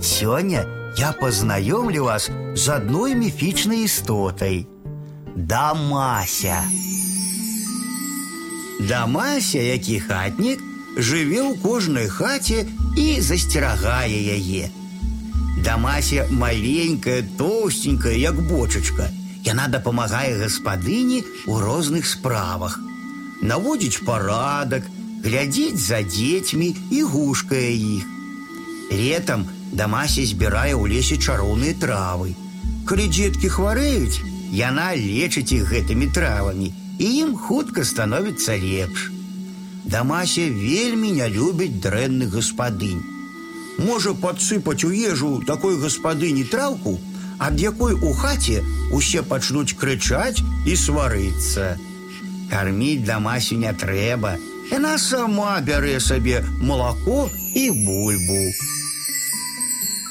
Сёння я познаёмлю вас з адной міфічнай істотай. Дамася. Дамася, які хатнік, жыве ў кожнай хаце і засцерагае яе. Дамася маленькая, тоўстенькая, як бочачка. Яна дапамагае гаспадыні ў розных справах. Наводзіць парадак, глядзіць за дзецьмі і гушкае іх. Летам Дамася збірае ў лесе чароўныя травы. Калі дзеткі хварэюць, яна лечыць іх гэтымі травамі, і ім хутка становіцца лепш. Дамася вельмі не любіць дрэнны гаспадынь. Можа падсыпаць у ежу такой гаспадыні траўку, ад якой у хаце усе пачнуць крычаць і сварыцца. Карміць дамасю не трэба. Яна сама бярэ сабе малако і бульбу.